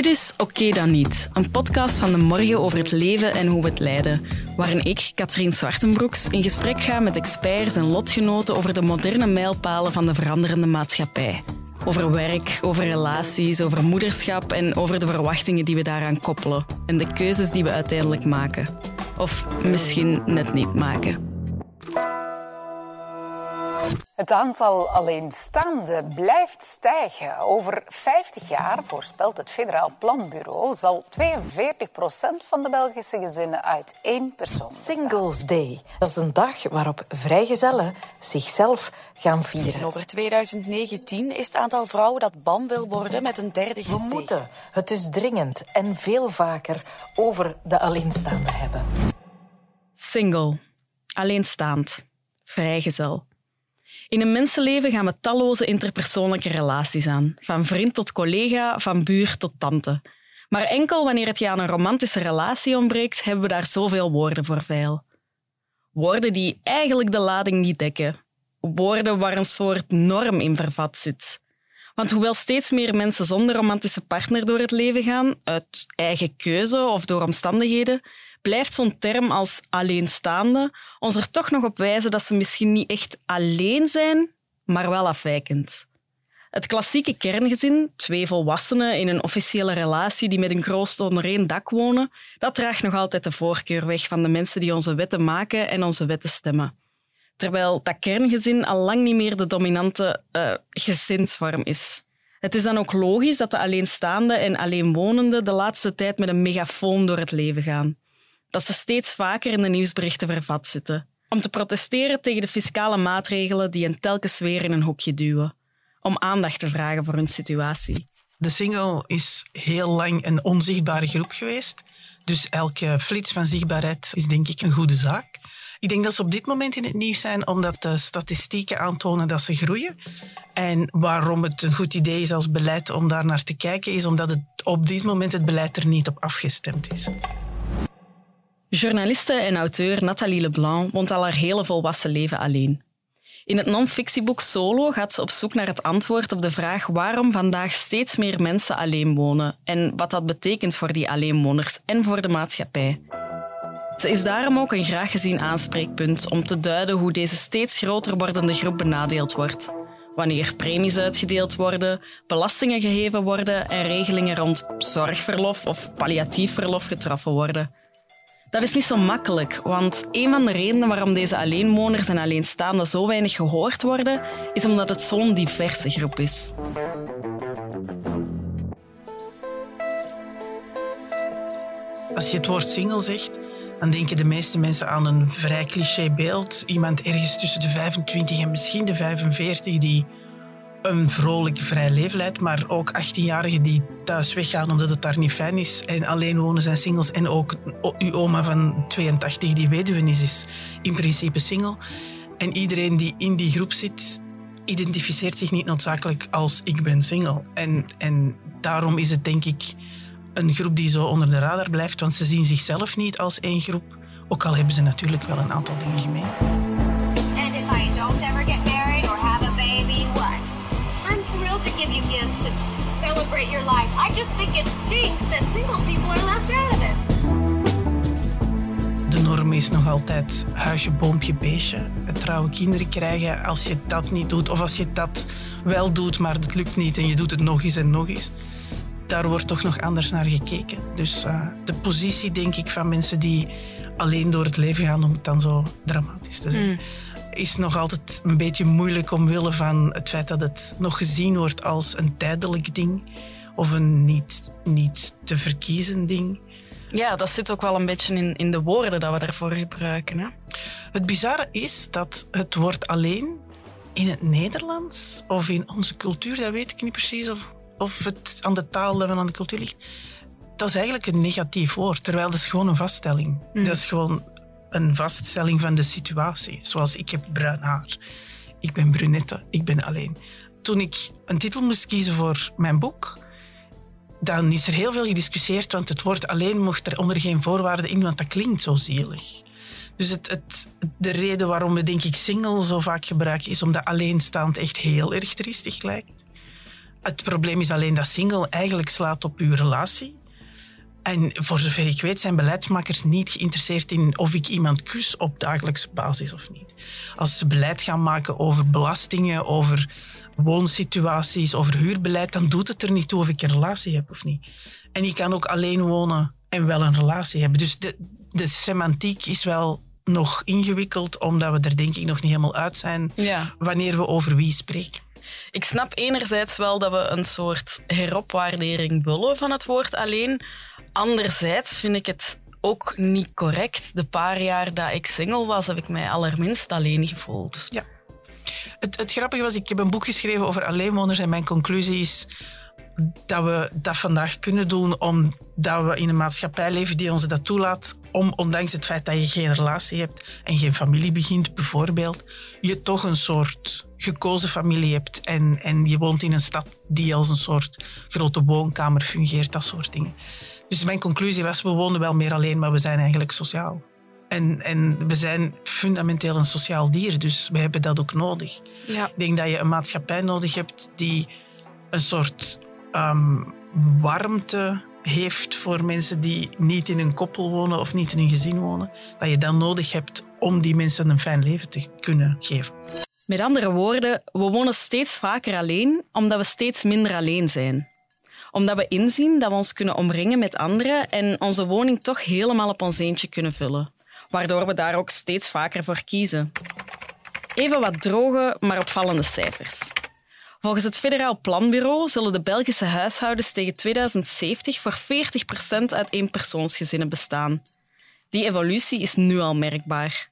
Dit is Oké dan niet, een podcast van de morgen over het leven en hoe we het leiden, waarin ik, Katrien Zwartenbroeks, in gesprek ga met experts en lotgenoten over de moderne mijlpalen van de veranderende maatschappij. Over werk, over relaties, over moederschap en over de verwachtingen die we daaraan koppelen en de keuzes die we uiteindelijk maken. Of misschien net niet maken. Het aantal alleenstaanden blijft stijgen. Over 50 jaar, voorspelt het Federaal Planbureau, zal 42% van de Belgische gezinnen uit één persoon bestaan. Singles Day. Dat is een dag waarop vrijgezellen zichzelf gaan vieren. En over 2019 is het aantal vrouwen dat bam wil worden met een derde gestegen. We moeten het dus dringend en veel vaker over de alleenstaanden hebben. Single, alleenstaand, vrijgezel. In een mensenleven gaan we talloze interpersoonlijke relaties aan. Van vriend tot collega, van buur tot tante. Maar enkel wanneer het je aan een romantische relatie ontbreekt, hebben we daar zoveel woorden voor veil. Woorden die eigenlijk de lading niet dekken. Woorden waar een soort norm in vervat zit. Want hoewel steeds meer mensen zonder romantische partner door het leven gaan, uit eigen keuze of door omstandigheden, blijft zo'n term als alleenstaande ons er toch nog op wijzen dat ze misschien niet echt alleen zijn, maar wel afwijkend. Het klassieke kerngezin, twee volwassenen in een officiële relatie die met een kroost onder één dak wonen, dat draagt nog altijd de voorkeur weg van de mensen die onze wetten maken en onze wetten stemmen. Terwijl dat kerngezin al lang niet meer de dominante uh, gezinsvorm is. Het is dan ook logisch dat de alleenstaande en alleenwonenden de laatste tijd met een megafoon door het leven gaan dat ze steeds vaker in de nieuwsberichten vervat zitten. Om te protesteren tegen de fiscale maatregelen die hen telkens weer in een hokje duwen. Om aandacht te vragen voor hun situatie. De single is heel lang een onzichtbare groep geweest. Dus elke flits van zichtbaarheid is denk ik een goede zaak. Ik denk dat ze op dit moment in het nieuws zijn omdat de statistieken aantonen dat ze groeien. En waarom het een goed idee is als beleid om daar naar te kijken, is omdat het op dit moment het beleid er niet op afgestemd is. Journaliste en auteur Nathalie Leblanc woont al haar hele volwassen leven alleen. In het non-fictieboek Solo gaat ze op zoek naar het antwoord op de vraag waarom vandaag steeds meer mensen alleen wonen en wat dat betekent voor die alleenwoners en voor de maatschappij. Ze is daarom ook een graag gezien aanspreekpunt om te duiden hoe deze steeds groter wordende groep benadeeld wordt. Wanneer premies uitgedeeld worden, belastingen geheven worden en regelingen rond zorgverlof of palliatief verlof getroffen worden. Dat is niet zo makkelijk, want een van de redenen waarom deze alleenwoners en alleenstaanden zo weinig gehoord worden, is omdat het zo'n diverse groep is. Als je het woord single zegt, dan denken de meeste mensen aan een vrij cliché beeld. Iemand ergens tussen de 25 en misschien de 45 die een vrolijk, vrij leven maar ook 18-jarigen die thuis weggaan omdat het daar niet fijn is en alleen wonen zijn singles. En ook uw oma van 82 die weduwe is, is in principe single. En iedereen die in die groep zit, identificeert zich niet noodzakelijk als ik ben single. En, en daarom is het denk ik een groep die zo onder de radar blijft, want ze zien zichzelf niet als één groep. Ook al hebben ze natuurlijk wel een aantal dingen gemeen. Just think it stinks that single people are left out of it. De norm is nog altijd huisje, boompje, beestje. Het trouwe kinderen krijgen als je dat niet doet. Of als je dat wel doet, maar het lukt niet en je doet het nog eens en nog eens. Daar wordt toch nog anders naar gekeken. Dus uh, de positie, denk ik, van mensen die alleen door het leven gaan, om het dan zo dramatisch te zeggen. Mm is nog altijd een beetje moeilijk omwille van het feit dat het nog gezien wordt als een tijdelijk ding of een niet, niet te verkiezen ding. Ja, dat zit ook wel een beetje in, in de woorden dat we daarvoor gebruiken. Hè? Het bizarre is dat het woord alleen in het Nederlands of in onze cultuur, dat weet ik niet precies of, of het aan de taal en aan de cultuur ligt, dat is eigenlijk een negatief woord, terwijl dat is gewoon een vaststelling. Mm. Dat is gewoon een vaststelling van de situatie. Zoals ik heb bruin haar, ik ben brunette, ik ben alleen. Toen ik een titel moest kiezen voor mijn boek, dan is er heel veel gediscussieerd, want het woord alleen mocht er onder geen voorwaarden in, want dat klinkt zo zielig. Dus het, het, de reden waarom we denk ik single zo vaak gebruiken, is omdat alleenstaand echt heel erg triestig lijkt. Het probleem is alleen dat single eigenlijk slaat op uw relatie. En voor zover ik weet zijn beleidsmakers niet geïnteresseerd in of ik iemand kus op dagelijkse basis of niet. Als ze beleid gaan maken over belastingen, over woonsituaties, over huurbeleid, dan doet het er niet toe of ik een relatie heb of niet. En je kan ook alleen wonen en wel een relatie hebben. Dus de, de semantiek is wel nog ingewikkeld, omdat we er denk ik nog niet helemaal uit zijn Ja. wanneer we over wie spreken. Ik snap enerzijds wel dat we een soort heropwaardering willen van het woord alleen. Anderzijds vind ik het ook niet correct. De paar jaar dat ik single was, heb ik mij allerminst alleen gevoeld. Ja. Het, het grappige was, ik heb een boek geschreven over alleenwoners en mijn conclusie is dat we dat vandaag kunnen doen omdat we in een maatschappij leven die ons dat toelaat om, ondanks het feit dat je geen relatie hebt en geen familie begint, bijvoorbeeld, je toch een soort gekozen familie hebt en, en je woont in een stad die als een soort grote woonkamer fungeert, dat soort dingen. Dus mijn conclusie was, we wonen wel meer alleen, maar we zijn eigenlijk sociaal. En, en we zijn fundamenteel een sociaal dier, dus we hebben dat ook nodig. Ja. Ik denk dat je een maatschappij nodig hebt die een soort ehm, warmte heeft voor mensen die niet in een koppel wonen of niet in een gezin wonen. Dat je dat nodig hebt om die mensen een fijn leven te kunnen geven. Met andere woorden, we wonen steeds vaker alleen omdat we steeds minder alleen zijn. Omdat we inzien dat we ons kunnen omringen met anderen en onze woning toch helemaal op ons eentje kunnen vullen. Waardoor we daar ook steeds vaker voor kiezen. Even wat droge, maar opvallende cijfers. Volgens het Federaal Planbureau zullen de Belgische huishoudens tegen 2070 voor 40% uit eenpersoonsgezinnen bestaan. Die evolutie is nu al merkbaar.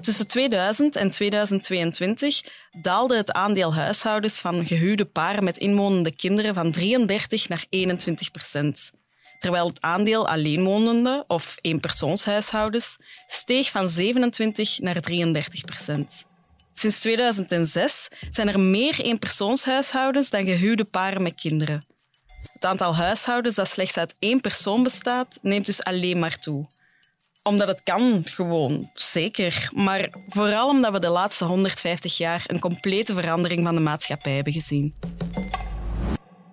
Tussen 2000 en 2022 daalde het aandeel huishoudens van gehuwde paren met inwonende kinderen van 33 naar 21 procent. Terwijl het aandeel alleenwonende of eenpersoonshuishoudens steeg van 27 naar 33 procent. Sinds 2006 zijn er meer eenpersoonshuishoudens dan gehuwde paren met kinderen. Het aantal huishoudens dat slechts uit één persoon bestaat, neemt dus alleen maar toe omdat het kan, gewoon, zeker. Maar vooral omdat we de laatste 150 jaar een complete verandering van de maatschappij hebben gezien.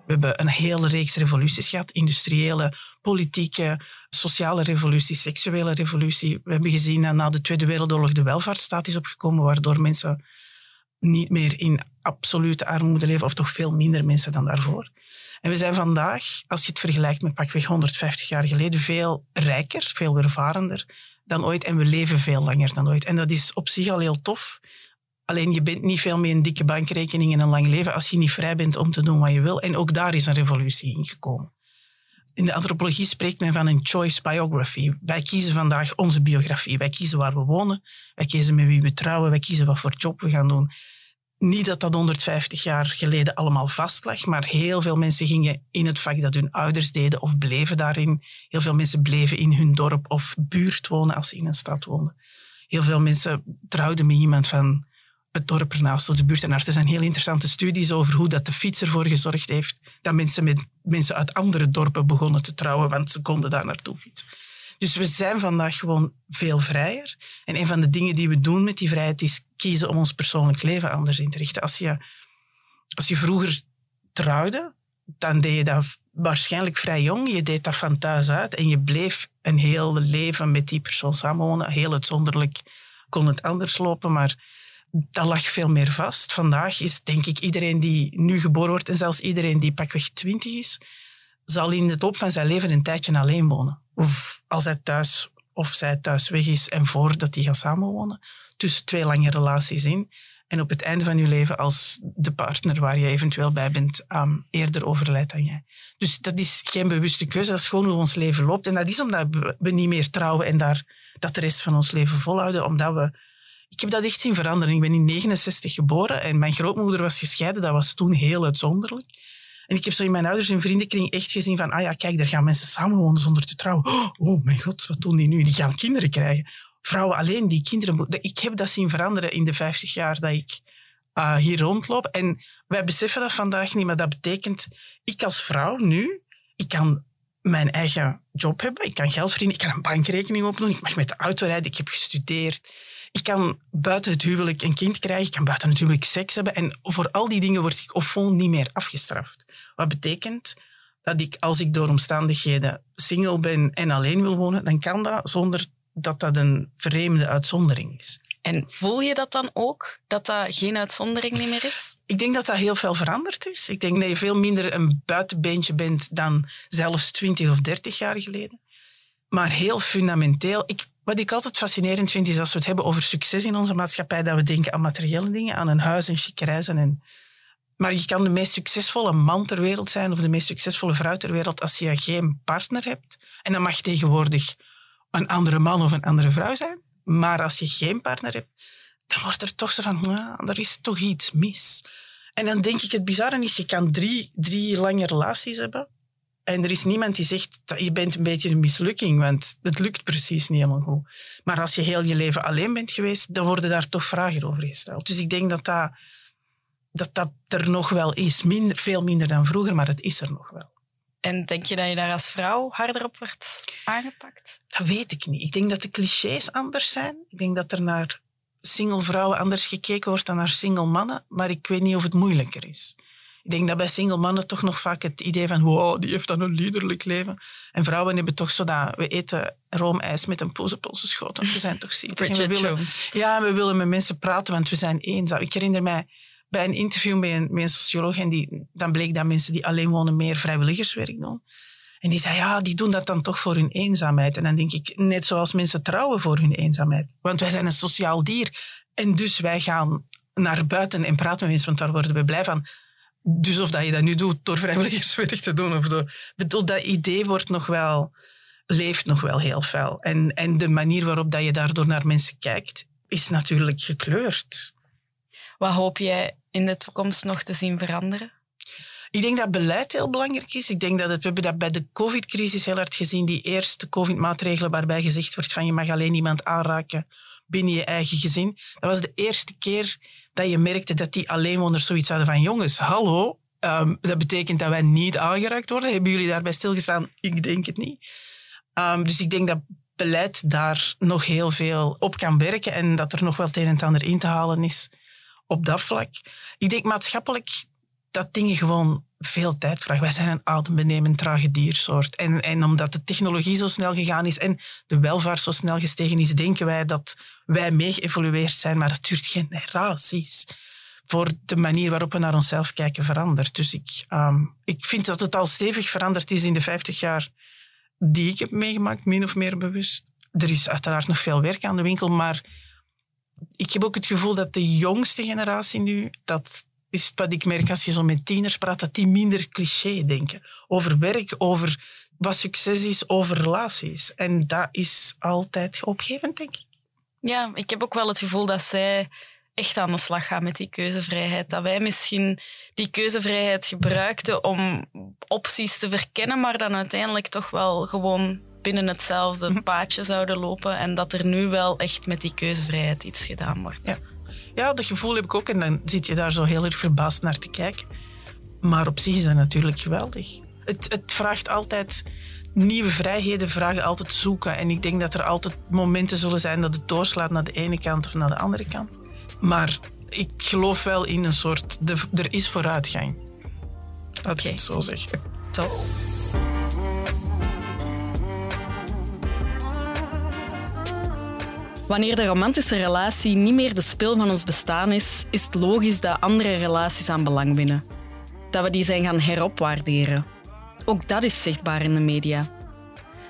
We hebben een hele reeks revoluties gehad. Industriële, politieke, sociale revolutie, seksuele revolutie. We hebben gezien dat na de Tweede Wereldoorlog de welvaartsstaat is opgekomen, waardoor mensen niet meer in absolute armoede leven, of toch veel minder mensen dan daarvoor. En we zijn vandaag, als je het vergelijkt met pakweg 150 jaar geleden, veel rijker, veel ervarender dan ooit. En we leven veel langer dan ooit. En dat is op zich al heel tof. Alleen je bent niet veel meer een dikke bankrekening en een lang leven als je niet vrij bent om te doen wat je wil. En ook daar is een revolutie in gekomen. In de antropologie spreekt men van een choice biography. Wij kiezen vandaag onze biografie. Wij kiezen waar we wonen. Wij kiezen met wie we trouwen. Wij kiezen wat voor job we gaan doen. Niet dat dat 150 jaar geleden allemaal vast lag, maar heel veel mensen gingen in het vak dat hun ouders deden of bleven daarin. Heel veel mensen bleven in hun dorp of buurt wonen als ze in een stad woonden. Heel veel mensen trouwden met iemand van het dorp ernaast of de buurt ernaast. Er zijn heel interessante studies over hoe dat de fiets ervoor gezorgd heeft dat mensen met mensen uit andere dorpen begonnen te trouwen, want ze konden daar naartoe fietsen. Dus we zijn vandaag gewoon veel vrijer. En een van de dingen die we doen met die vrijheid is kiezen om ons persoonlijk leven anders in te richten. Als je, als je vroeger trouwde, dan deed je dat waarschijnlijk vrij jong. Je deed dat van thuis uit en je bleef een heel leven met die persoon samenwonen. Heel uitzonderlijk kon het anders lopen, maar dat lag veel meer vast. Vandaag is denk ik iedereen die nu geboren wordt en zelfs iedereen die pakweg twintig is, zal in de loop van zijn leven een tijdje alleen wonen. Of als hij thuis of zij thuis weg is en voordat die gaan samenwonen. Tussen twee lange relaties in. En op het einde van je leven als de partner waar je eventueel bij bent um, eerder overlijdt dan jij. Dus dat is geen bewuste keuze, dat is gewoon hoe ons leven loopt. En dat is omdat we niet meer trouwen en daar, dat de rest van ons leven volhouden. Omdat we... Ik heb dat echt zien veranderen. Ik ben in 69 geboren en mijn grootmoeder was gescheiden. Dat was toen heel uitzonderlijk. En ik heb zo in mijn ouders en vriendenkring echt gezien van, ah ja, kijk, daar gaan mensen samenwonen zonder te trouwen. Oh mijn god, wat doen die nu? Die gaan kinderen krijgen. Vrouwen alleen die kinderen... Ik heb dat zien veranderen in de 50 jaar dat ik uh, hier rondloop. En wij beseffen dat vandaag niet, maar dat betekent, ik als vrouw nu, ik kan mijn eigen job hebben, ik kan geld verdienen, ik kan een bankrekening opdoen, ik mag met de auto rijden, ik heb gestudeerd, Ik kan buiten het huwelijk een kind krijgen, ik kan buiten het huwelijk seks hebben. En voor al die dingen word ik fond niet meer afgestraft. Wat betekent dat ik, als ik door omstandigheden single ben en alleen wil wonen, dan kan dat zonder dat dat een vreemde uitzondering is. En voel je dat dan ook, dat dat geen uitzondering meer is? Ik denk dat dat heel veel veranderd is. Ik denk dat je veel minder een buitenbeentje bent dan zelfs 20 of 30 jaar geleden. Maar heel fundamenteel. Ik, wat ik altijd fascinerend vind, is als we het hebben over succes in onze maatschappij, dat we denken aan materiële dingen, aan een huis en chique reizen. En, maar je kan de meest succesvolle man ter wereld zijn of de meest succesvolle vrouw ter wereld als je geen partner hebt. En dat mag tegenwoordig een andere man of een andere vrouw zijn. Maar als je geen partner hebt, dan wordt er toch zo van, nou, er is toch iets mis. En dan denk ik, het bizarre is, je kan drie, drie lange relaties hebben. En er is niemand die zegt, dat je bent een beetje een mislukking, want het lukt precies niet helemaal goed. Maar als je heel je leven alleen bent geweest, dan worden daar toch vragen over gesteld. Dus ik denk dat dat, dat, dat er nog wel is. Minder, veel minder dan vroeger, maar het is er nog wel. En denk je dat je daar als vrouw harder op wordt aangepakt? Dat weet ik niet. Ik denk dat de clichés anders zijn. Ik denk dat er naar single vrouwen anders gekeken wordt dan naar single mannen. Maar ik weet niet of het moeilijker is. Ik denk dat bij single mannen toch nog vaak het idee van wow, die heeft dan een liederlijk leven. En vrouwen hebben toch zo dat we eten roomijs met een pozenpolse schoot. Want we zijn toch ziek. we willen, ja, we willen met mensen praten, want we zijn eenzaam. Ik herinner mij bij een interview met een, met een socioloog en die, dan bleek dat mensen die alleen wonen meer vrijwilligerswerk doen. En die zei, ja, die doen dat dan toch voor hun eenzaamheid. En dan denk ik, net zoals mensen trouwen voor hun eenzaamheid. Want wij zijn een sociaal dier. En dus wij gaan naar buiten en praten met mensen, want daar worden we blij van. Dus of dat je dat nu doet door vrijwilligerswerk te doen of door... Bedoel, dat idee wordt nog wel, leeft nog wel heel fel. En, en de manier waarop dat je daardoor naar mensen kijkt, is natuurlijk gekleurd. Wat hoop jij in de toekomst nog te zien veranderen? Ik denk dat beleid heel belangrijk is. Ik denk dat het, we hebben dat bij de covid-crisis heel hard gezien, die eerste covid-maatregelen waarbij gezegd wordt van je mag alleen iemand aanraken binnen je eigen gezin. Dat was de eerste keer dat je merkte dat die alleenwoners zoiets hadden van jongens, hallo, um, dat betekent dat wij niet aangeraakt worden. Hebben jullie daarbij stilgestaan? Ik denk het niet. Um, dus ik denk dat beleid daar nog heel veel op kan werken en dat er nog wel het een en het ander in te halen is op dat vlak. Ik denk maatschappelijk dat dingen gewoon veel tijd vragen. Wij zijn een adembenemend trage diersoort. En, en omdat de technologie zo snel gegaan is en de welvaart zo snel gestegen is, denken wij dat wij mee geëvolueerd zijn. Maar dat duurt generaties voor de manier waarop we naar onszelf kijken verandert. Dus ik, um, ik vind dat het al stevig veranderd is in de 50 jaar die ik heb meegemaakt, min of meer bewust. Er is uiteraard nog veel werk aan de winkel, maar ik heb ook het gevoel dat de jongste generatie nu, dat is wat ik merk als je zo met tieners praat, dat die minder cliché denken. Over werk, over wat succes is, over relaties. En dat is altijd opgevend, denk ik. Ja, ik heb ook wel het gevoel dat zij echt aan de slag gaan met die keuzevrijheid. Dat wij misschien die keuzevrijheid gebruikten om opties te verkennen, maar dan uiteindelijk toch wel gewoon binnen hetzelfde mhm. paadje zouden lopen en dat er nu wel echt met die keuzevrijheid iets gedaan wordt. Ja. ja, dat gevoel heb ik ook en dan zit je daar zo heel erg verbaasd naar te kijken. Maar op zich is dat natuurlijk geweldig. Het, het vraagt altijd nieuwe vrijheden vragen altijd zoeken. En ik denk dat er altijd momenten zullen zijn dat het doorslaat naar de ene kant of naar de andere kant. Maar ik geloof wel in een soort... De, er is vooruitgang. Dat okay. ik het zo zeggen. Top. Wanneer de romantische relatie niet meer de spil van ons bestaan is, is het logisch dat andere relaties aan belang winnen. Dat we die zijn gaan heropwaarderen. Ook dat is zichtbaar in de media.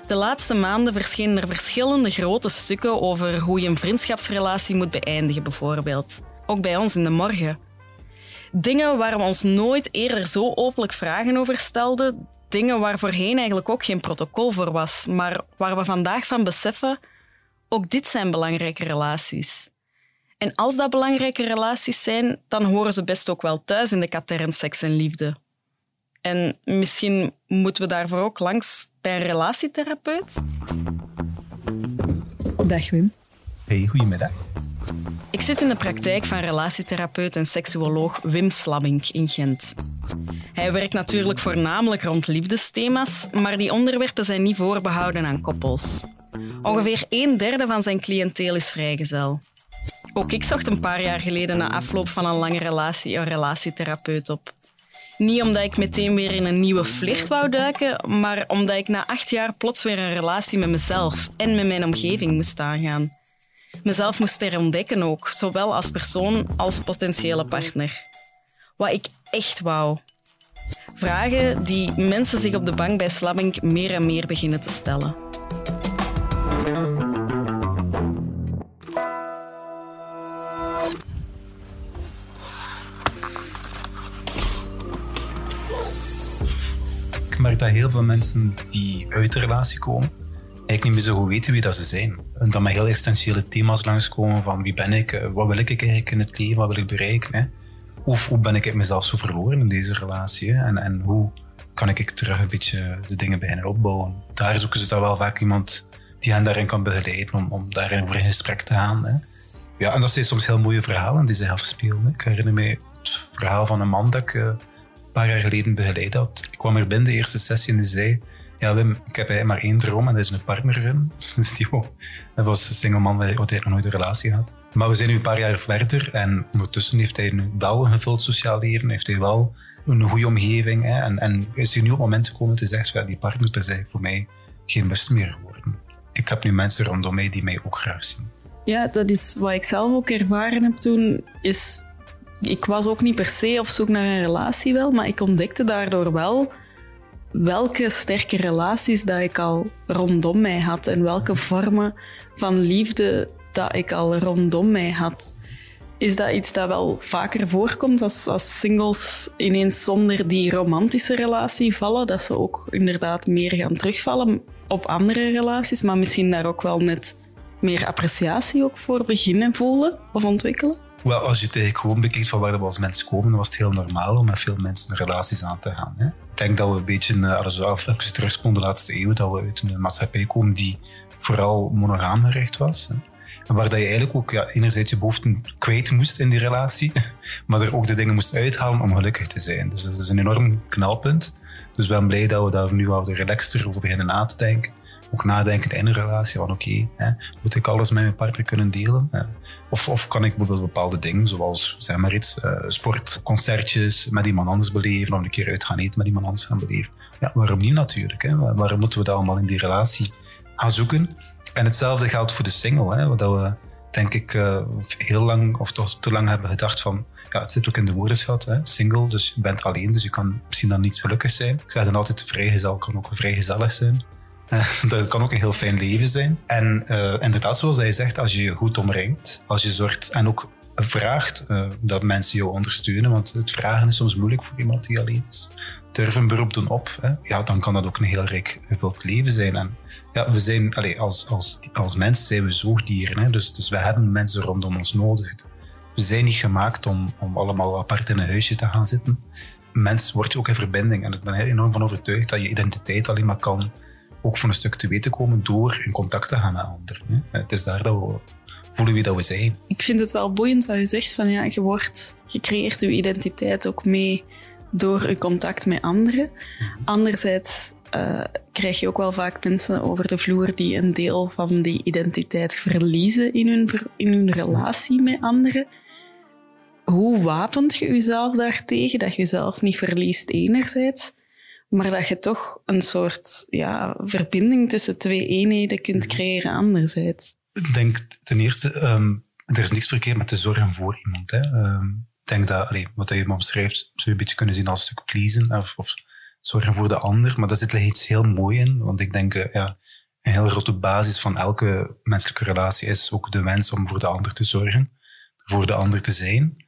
De laatste maanden verschenen er verschillende grote stukken over hoe je een vriendschapsrelatie moet beëindigen, bijvoorbeeld. Ook bij ons in de morgen. Dingen waar we ons nooit eerder zo openlijk vragen over stelden, dingen waar voorheen eigenlijk ook geen protocol voor was, maar waar we vandaag van beseffen ook dit zijn belangrijke relaties. En als dat belangrijke relaties zijn, dan horen ze best ook wel thuis in de katern seks en liefde. En misschien moeten we daarvoor ook langs bij een relatietherapeut. Dag Wim. Hey, goedemiddag. Ik zit in de praktijk van relatietherapeut en seksuoloog Wim Slabbink in Gent. Hij werkt natuurlijk voornamelijk rond liefdesthema's, maar die onderwerpen zijn niet voorbehouden aan koppels. Ongeveer een derde van zijn cliënteel is vrijgezel. Ook ik zocht een paar jaar geleden na afloop van een lange relatie een relatietherapeut op. Niet omdat ik meteen weer in een nieuwe flirt wou duiken, maar omdat ik na acht jaar plots weer een relatie met mezelf en met mijn omgeving moest aangaan. Mezelf moest herontdekken ook, zowel als persoon als potentiële partner. Wat ik echt wou. Vragen die mensen zich op de bank bij Slabbing meer en meer beginnen te stellen. Dat heel veel mensen die uit de relatie komen, eigenlijk niet meer zo goed weten wie dat ze zijn. En dat met heel essentiële thema's langskomen van wie ben ik, eh, wat wil ik eigenlijk in het leven, wat wil ik bereiken. Of hoe ben ik mezelf zo verloren in deze relatie? En, en hoe kan ik terug een beetje de dingen beginnen opbouwen. Daar zoeken ze dan wel vaak iemand die hen daarin kan begeleiden om, om daarin over in gesprek te gaan. Hè? Ja, en dat zijn soms heel mooie verhalen die ze afspelen. Ik herinner me het verhaal van een man dat ik... Paar jaar geleden begeleid had. Ik kwam er binnen de eerste sessie en die zei... Ja, Wim, ik heb maar één droom en dat is een partner Dus die dat was een single man, die nog nooit een relatie had. Maar we zijn nu een paar jaar verder en ondertussen heeft hij nu wel een gevuld sociaal leven, heeft hij wel een goede omgeving hè, en, en is hij nu op het moment gekomen te zeggen, ja, die partner is voor mij geen must meer geworden. Ik heb nu mensen rondom mij die mij ook graag zien. Ja, dat is wat ik zelf ook ervaren heb toen, is ik was ook niet per se op zoek naar een relatie wel, maar ik ontdekte daardoor wel welke sterke relaties dat ik al rondom mij had en welke vormen van liefde dat ik al rondom mij had. Is dat iets dat wel vaker voorkomt als, als singles ineens zonder die romantische relatie vallen? Dat ze ook inderdaad meer gaan terugvallen op andere relaties, maar misschien daar ook wel net meer appreciatie ook voor beginnen voelen of ontwikkelen? Wel, als je het gewoon bekijkt van waar we als mensen komen, was het heel normaal om met veel mensen relaties aan te gaan. Hè? Ik denk dat we een beetje, als we even terugkomen de laatste eeuw, dat we uit een maatschappij komen die vooral monogaam gericht was. Hè? En waar dat je eigenlijk ook ja, enerzijds je behoeften kwijt moest in die relatie, maar er ook de dingen moest uithalen om gelukkig te zijn. Dus dat is een enorm knelpunt. Dus ik ben blij dat we daar nu al relaxter over beginnen na te denken ook nadenken in een relatie van oké, moet ik alles met mijn partner kunnen delen? Of, of kan ik bijvoorbeeld bepaalde dingen, zoals zeg maar iets, uh, sportconcertjes met iemand anders beleven, of een keer uit gaan eten met iemand anders gaan beleven. Ja, waarom niet natuurlijk? Hè? Waarom moeten we dat allemaal in die relatie gaan zoeken? En hetzelfde geldt voor de single, hè, wat we denk ik uh, heel lang of toch te lang hebben gedacht van ja, het zit ook in de woordenschat, hè, single, dus je bent alleen, dus je kan misschien dan niet gelukkig zijn. Ik zeg dan altijd, vrijgezel kan ook vrijgezellig zijn. Dat kan ook een heel fijn leven zijn. En uh, inderdaad, zoals hij zegt, als je je goed omringt, als je zorgt en ook vraagt uh, dat mensen jou ondersteunen, want het vragen is soms moeilijk voor iemand die alleen is. Durf een beroep doen op, hè, ja, dan kan dat ook een heel rijk gevuld leven zijn. En ja, we zijn, allez, als, als, als mensen zijn we zoogdieren, hè, dus, dus we hebben mensen rondom ons nodig. We zijn niet gemaakt om, om allemaal apart in een huisje te gaan zitten. Mens wordt ook in verbinding en ik ben er enorm van overtuigd dat je identiteit alleen maar kan ook voor een stuk te weten komen door in contact te gaan met anderen. Het is daar dat we voelen wie dat we zijn. Ik vind het wel boeiend wat u zegt, van ja, je, wordt, je creëert je identiteit ook mee door je contact met anderen. Anderzijds uh, krijg je ook wel vaak mensen over de vloer die een deel van die identiteit verliezen in hun, in hun relatie met anderen. Hoe wapent je jezelf daartegen dat je jezelf niet verliest enerzijds? Maar dat je toch een soort ja, verbinding tussen twee eenheden kunt creëren anderzijds. Ik denk ten eerste, um, er is niks verkeerd met te zorgen voor iemand. Hè. Um, ik denk dat, wat je me beschrijft, zou je een beetje kunnen zien als een stuk pleasen of, of zorgen voor de ander, maar daar zit iets heel moois in, want ik denk, uh, ja, een heel grote basis van elke menselijke relatie is ook de wens om voor de ander te zorgen, voor de ander te zijn.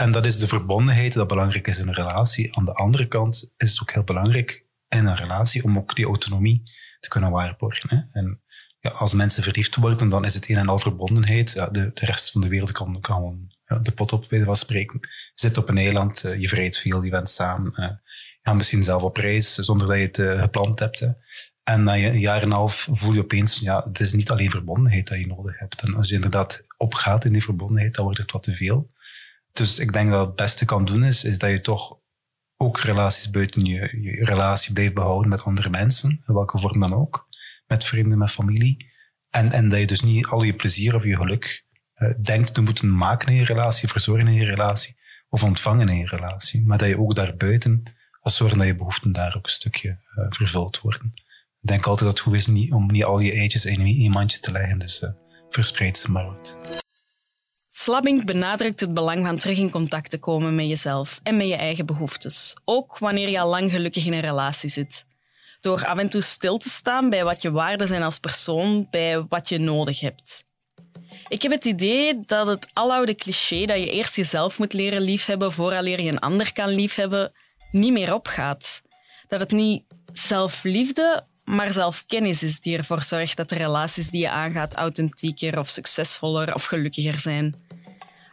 En dat is de verbondenheid dat belangrijk is in een relatie. Aan de andere kant is het ook heel belangrijk in een relatie om ook die autonomie te kunnen waarborgen. En ja, als mensen verliefd worden, dan is het een en al verbondenheid. Ja, de, de rest van de wereld kan, kan de pot op, bij van spreken. Je zit op een eiland, uh, je vrijt veel, je bent samen. Uh, je gaat misschien zelf op reis, zonder dat je het uh, gepland hebt. Hè. En na een jaar en een half voel je opeens, ja, het is niet alleen verbondenheid dat je nodig hebt. En als je inderdaad opgaat in die verbondenheid, dan wordt het wat te veel. Dus ik denk dat het beste kan doen is, is dat je toch ook relaties buiten je, relatie blijft behouden met andere mensen, in welke vorm dan ook. Met vrienden, met familie. En, en dat je dus niet al je plezier of je geluk uh, denkt te moeten maken in je relatie, verzorgen in je relatie, of ontvangen in je relatie. Maar dat je ook daarbuiten als zorgen dat je behoeften daar ook een stukje uh, vervuld worden. Ik denk altijd dat het goed is niet, om niet al je eitjes in een mandje te leggen, dus uh, verspreid ze maar uit. Slabbing benadrukt het belang van terug in contact te komen met jezelf en met je eigen behoeftes. Ook wanneer je al lang gelukkig in een relatie zit. Door af en toe stil te staan bij wat je waarden zijn als persoon, bij wat je nodig hebt. Ik heb het idee dat het aloude cliché dat je eerst jezelf moet leren liefhebben vooraleer je een ander kan liefhebben, niet meer opgaat. Dat het niet zelfliefde, maar zelfkennis is die ervoor zorgt dat de relaties die je aangaat authentieker of succesvoller of gelukkiger zijn.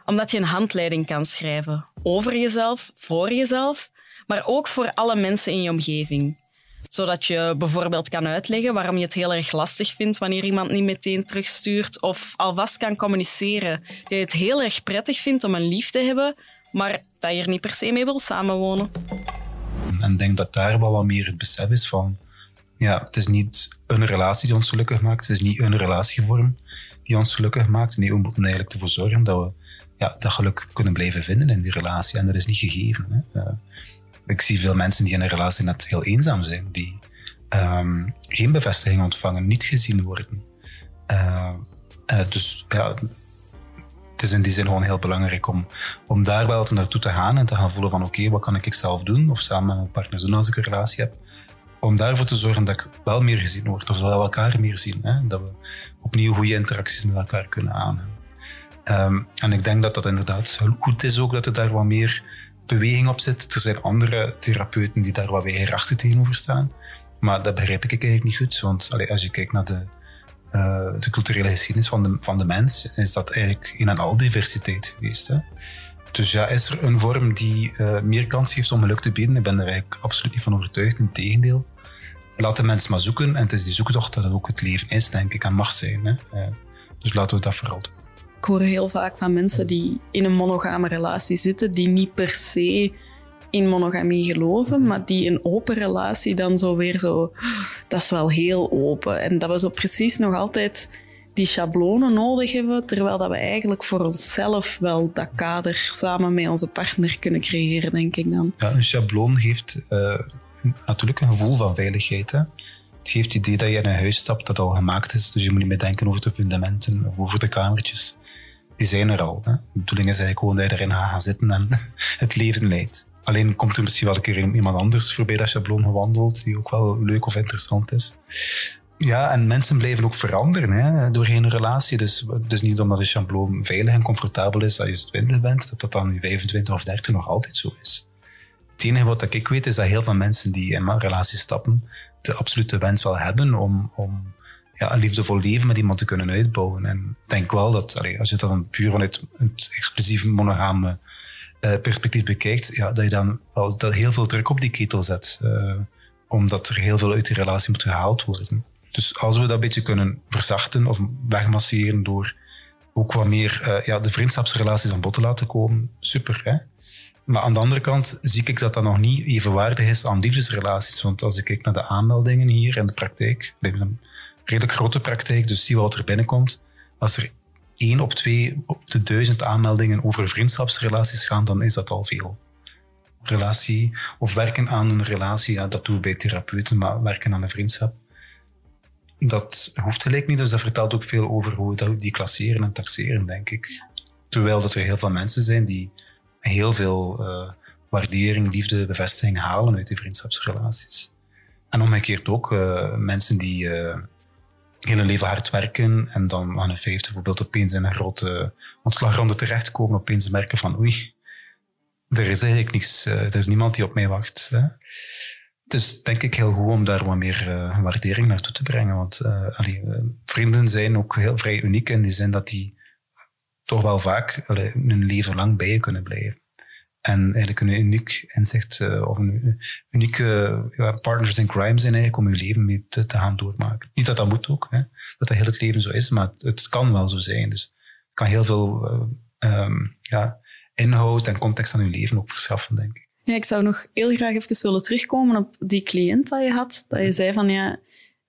Omdat je een handleiding kan schrijven over jezelf, voor jezelf, maar ook voor alle mensen in je omgeving zodat je bijvoorbeeld kan uitleggen waarom je het heel erg lastig vindt wanneer iemand niet meteen terugstuurt. Of alvast kan communiceren dat je het heel erg prettig vindt om een lief te hebben, maar dat je er niet per se mee wil samenwonen. En ik denk dat daar wel wat meer het besef is van... Ja, het is niet een relatie die ons gelukkig maakt. Het is niet een relatievorm die ons gelukkig maakt. Nee, we moeten eigenlijk ervoor zorgen dat we ja, dat geluk kunnen blijven vinden in die relatie. En dat is niet gegeven. Hè. Uh, ik zie veel mensen die in een relatie net heel eenzaam zijn, die um, geen bevestiging ontvangen, niet gezien worden. Uh, uh, dus ja, het is in die zin gewoon heel belangrijk om, om daar wel naartoe te gaan en te gaan voelen van oké, wat kan ik zelf doen of samen met mijn partner doen als ik een relatie heb. Om daarvoor te zorgen dat ik wel meer gezien word of dat we elkaar meer zien. Hè? Dat we opnieuw goede interacties met elkaar kunnen aangaan. Um, en ik denk dat dat inderdaad goed is ook dat er daar wat meer beweging op zit. Er zijn andere therapeuten die daar wat weigerachtig tegenover staan. Maar dat begrijp ik eigenlijk niet goed. Want als je kijkt naar de, uh, de culturele geschiedenis van de, van de mens, is dat eigenlijk in een al diversiteit geweest. Dus ja, is er een vorm die uh, meer kans heeft om geluk te bieden? Ik ben er eigenlijk absoluut niet van overtuigd. Integendeel. Laat de mens maar zoeken. En het is die zoektocht dat het ook het leven is, denk ik, en mag zijn. Hè? Uh, dus laten we dat vooral doen hoor heel vaak van mensen die in een monogame relatie zitten, die niet per se in monogamie geloven, maar die een open relatie dan zo weer zo, dat is wel heel open. En dat we zo precies nog altijd die schablonen nodig hebben, terwijl dat we eigenlijk voor onszelf wel dat kader samen met onze partner kunnen creëren, denk ik dan. Ja, een schabloon geeft uh, natuurlijk een gevoel van veiligheid. Hè? Het geeft het idee dat je in een huis stapt dat al gemaakt is, dus je moet niet meer denken over de fundamenten of over de kamertjes die zijn er al. De bedoeling is eigenlijk gewoon dat je erin gaat zitten en het leven leidt. Alleen komt er misschien wel een keer iemand anders voorbij dat schabloon gewandeld, die ook wel leuk of interessant is. Ja, en mensen blijven ook veranderen hè, doorheen een relatie. Dus het is niet omdat een schabloon veilig en comfortabel is als je 20 bent, dat dat dan nu 25 of 30 nog altijd zo is. Het enige wat ik weet is dat heel veel mensen die in een relatie stappen, de absolute wens wel hebben om, om ja, een liefdevol leven met iemand te kunnen uitbouwen. En ik denk wel dat, als je het dan puur vanuit het exclusief monogame uh, perspectief bekijkt, ja, dat je dan wel dat heel veel druk op die ketel zet. Uh, omdat er heel veel uit die relatie moet gehaald worden. Dus als we dat een beetje kunnen verzachten of wegmasseren door ook wat meer uh, ja, de vriendschapsrelaties aan bod te laten komen, super. Hè? Maar aan de andere kant zie ik dat dat nog niet evenwaardig is aan liefdesrelaties. Want als ik kijk naar de aanmeldingen hier in de praktijk, redelijk grote praktijk, dus zie wat er binnenkomt. Als er één op twee op de duizend aanmeldingen over vriendschapsrelaties gaan, dan is dat al veel. Relatie of werken aan een relatie, ja, dat doen we bij therapeuten, maar werken aan een vriendschap, dat hoeft gelijk niet. Dus dat vertelt ook veel over hoe we die klasseren en taxeren, denk ik. Terwijl dat er heel veel mensen zijn die heel veel uh, waardering, liefde, bevestiging halen uit die vriendschapsrelaties. En omgekeerd ook uh, mensen die uh, hun leven hard werken en dan aan hun vijfde bijvoorbeeld opeens in een grote ontslagronde terechtkomen, opeens merken van oei, er is eigenlijk niks, uh, er is niemand die op mij wacht. Hè. Dus denk ik heel goed om daar wat meer uh, waardering naartoe te brengen. Want allee, vrienden zijn ook heel vrij uniek in die zin dat die toch wel vaak hun leven lang bij je kunnen blijven. En eigenlijk een uniek inzicht uh, of een unieke partners in crime zijn eigenlijk om je leven mee te, te, gaan doormaken. Niet dat dat moet ook, hè, dat dat heel het leven zo is, maar het, het kan wel zo zijn. Dus het kan heel veel uh, um, ja, inhoud en context aan je leven ook verschaffen, denk ik. Ja, ik zou nog heel graag even willen terugkomen op die cliënt dat je had. Dat je zei van ja,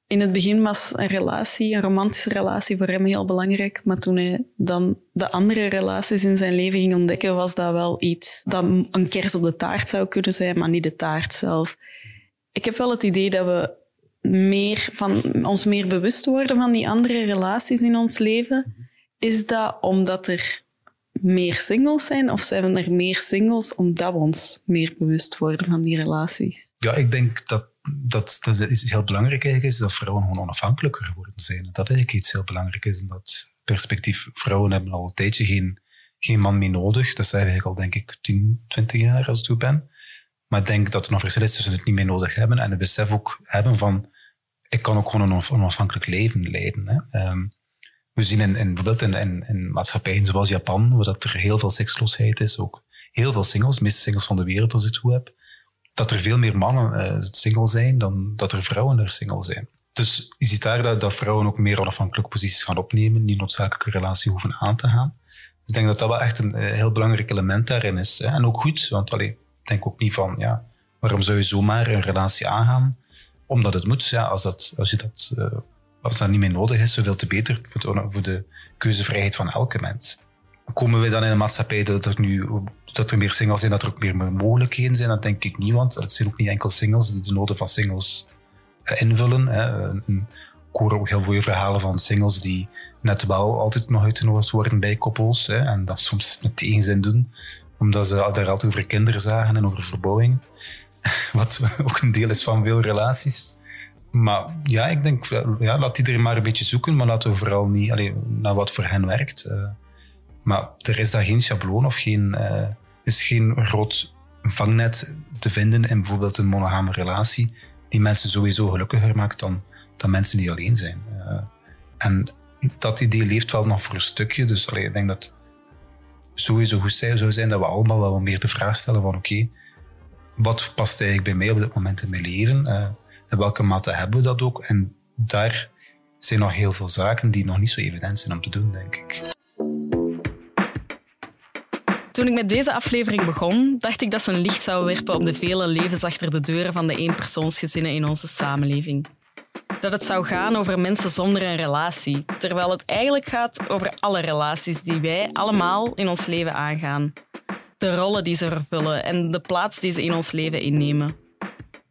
In het begin was een relatie, een romantische relatie, voor hem heel belangrijk. Maar toen hij dan de andere relaties in zijn leven ging ontdekken, was dat wel iets dat een kers op de taart zou kunnen zijn, maar niet de taart zelf. Ik heb wel het idee dat we meer van, ons meer bewust worden van die andere relaties in ons leven. Is dat omdat er meer singles zijn? Of zijn er meer singles omdat we ons meer bewust worden van die relaties? Ja, ik denk dat dat, dat is heel belangrijk eigenlijk is dat vrouwen gewoon onafhankelijker geworden zijn. Dat eigenlijk iets heel belangrijk is. En dat perspectief, vrouwen hebben al een tijdje geen, man meer nodig. Dat zijn eigenlijk al denk ik 10, 20 jaar als ik toe ben. Maar ik denk dat er nog verschil is het niet meer nodig hebben en het besef ook hebben van ik kan ook gewoon een onafhankelijk leven leiden. Hè. Um, we zien in, in, bijvoorbeeld in, in, maatschappijen zoals Japan, waar dat er heel veel seksloosheid is, ook heel veel singles, de meeste singles van de wereld als ik toe heb, dat er veel meer mannen uh, single zijn dan dat er vrouwen er single zijn. Dus je ziet daar dat, dat vrouwen ook meer onafhankelijke posities gaan opnemen, niet noodzakelijke relatie hoeven aan te gaan. Dus ik denk dat dat wel echt een uh, heel belangrijk element daarin is. Hè. En ook goed, want ik denk ook niet van, ja, waarom zou je zomaar een relatie aangaan? Omdat het moet, ja, als, dat, als je dat... Uh, als dat niet meer nodig is, zoveel te beter voor de keuzevrijheid van elke mens. Komen we dan in een maatschappij dat er nu dat er meer singles zijn, dat er ook meer mogelijkheden zijn? Dat denk ik niet, want het zijn ook niet enkel singles die de noden van singles eh, invullen. Hè. Ik hoor ook heel veel verhalen van singles die net wel altijd nog uitgenodigd worden bij koppels. Hè, en dat soms met tegenzin doen, omdat ze daar altijd over kinderen zagen en over verbouwing. Wat ook een deel is van veel relaties. Maar ja, ik denk, ja, laat iedereen maar een beetje zoeken, maar laten we vooral niet alleen, naar wat voor hen werkt. Maar er is daar geen schabloon of geen, uh, is geen groot vangnet te vinden in bijvoorbeeld een monogame relatie die mensen sowieso gelukkiger maakt dan, dan mensen die alleen zijn. Uh, en dat idee leeft wel nog voor een stukje. Dus ik denk dat sowieso goed zou zijn dat we allemaal wel meer de vraag stellen van oké, wat past eigenlijk bij mij op dit moment in mijn leven? Uh, in welke mate hebben we dat ook? En daar zijn nog heel veel zaken die nog niet zo evident zijn om te doen, denk ik. Toen ik met deze aflevering begon, dacht ik dat ze een licht zou werpen op de vele levens achter de deuren van de eenpersoonsgezinnen in onze samenleving. Dat het zou gaan over mensen zonder een relatie, terwijl het eigenlijk gaat over alle relaties die wij allemaal in ons leven aangaan. De rollen die ze vervullen en de plaats die ze in ons leven innemen.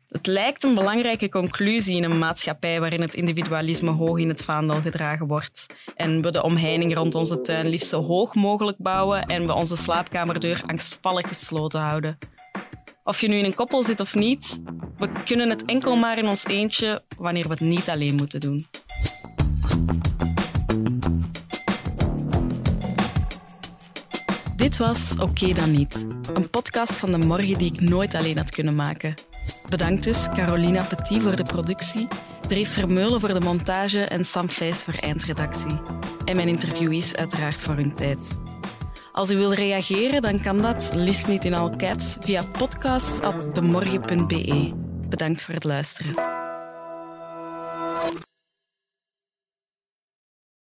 Het lijkt een belangrijke conclusie in een maatschappij waarin het individualisme hoog in het vaandel gedragen wordt en we de omheining rond onze tuin liefst zo hoog mogelijk bouwen en we onze slaapkamerdeur angstvallig gesloten houden. Of je nu in een koppel zit of niet, we kunnen het enkel maar in ons eentje wanneer we het niet alleen moeten doen. Dit was Oké dan niet, een podcast van de morgen die ik nooit alleen had kunnen maken. Bedankt dus Carolina Petit voor de productie, Dries Vermeulen voor de montage en Sam Fijs voor eindredactie. En mijn interviewees uiteraard voor hun tijd. Als u wil reageren, dan kan dat, liefst niet in all caps, via podcast.demorgen.be. Bedankt voor het luisteren.